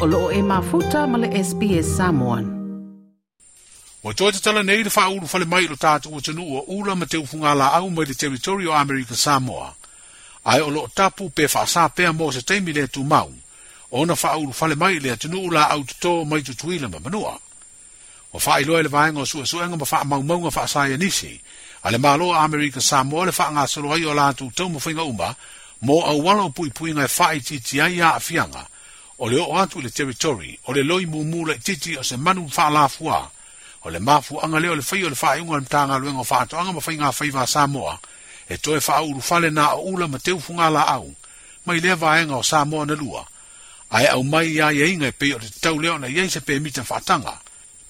o loo e mafuta ma le SPS Samoan. Wa toi te tala nei te whauru fale mai lo tātou o tanu o ula ma te ufunga la au mai te territory o Amerika Samoa. Ai o loo tapu pe whaasa pēa mō se teimi le tu mau. Ona whauru fale mai le o la au tuto mai tutuila ma manua. O whaeloa le vaenga o sua suenga ma wha maumaunga whaasaya nisi. Ale malo Amerika Samoa le wha ngā soloai o lātou tau mawhinga uma mō au wala o pui pui ngai whae titi ai a awhianga o le o atu le territory o le loi mumula i titi o se manu mfa fua o le mafu anga leo le fai o le faa iunga le mtanga luenga o faa to anga mafai ngā fai vā Samoa e toe faa uru fale na o ula ma teu funga la au mai lea vāenga o Samoa na lua ai au mai ia ia inga e pei o te tau leo na iei se pe mita faatanga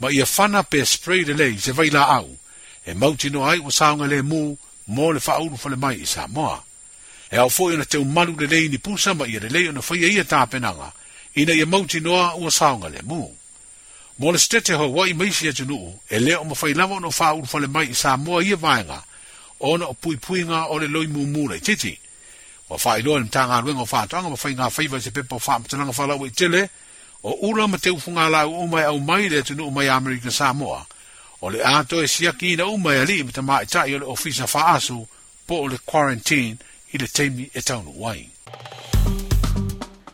ma ia fana pe spray le lei se vai la au e mauti no ai o saunga le mu mo le faa uru fale mai i Samoa e au fōi na teu malu le lei ni pusa ma ia le lei o na fai e ia tāpenanga ina ia mauti noa ua saonga le mu. Mo stete ho wai meisi e tunu, e leo ma fai no no faa le mai i saa moa ia vaenga, ona o pui pui nga o le loi mu mu le titi. Wa faa ilo e mtanga ruenga o faa tanga, ma fai nga faiwa se pepa o faa mtananga faa lawa i tele, o ura ma te ufunga la u umai au mai le tunu umai Amerika saa moa. O le ato e siaki ina umai ali i mta maa i o le ofisa faa asu, po o le quarantine i le teimi e taunu wai. Thank you.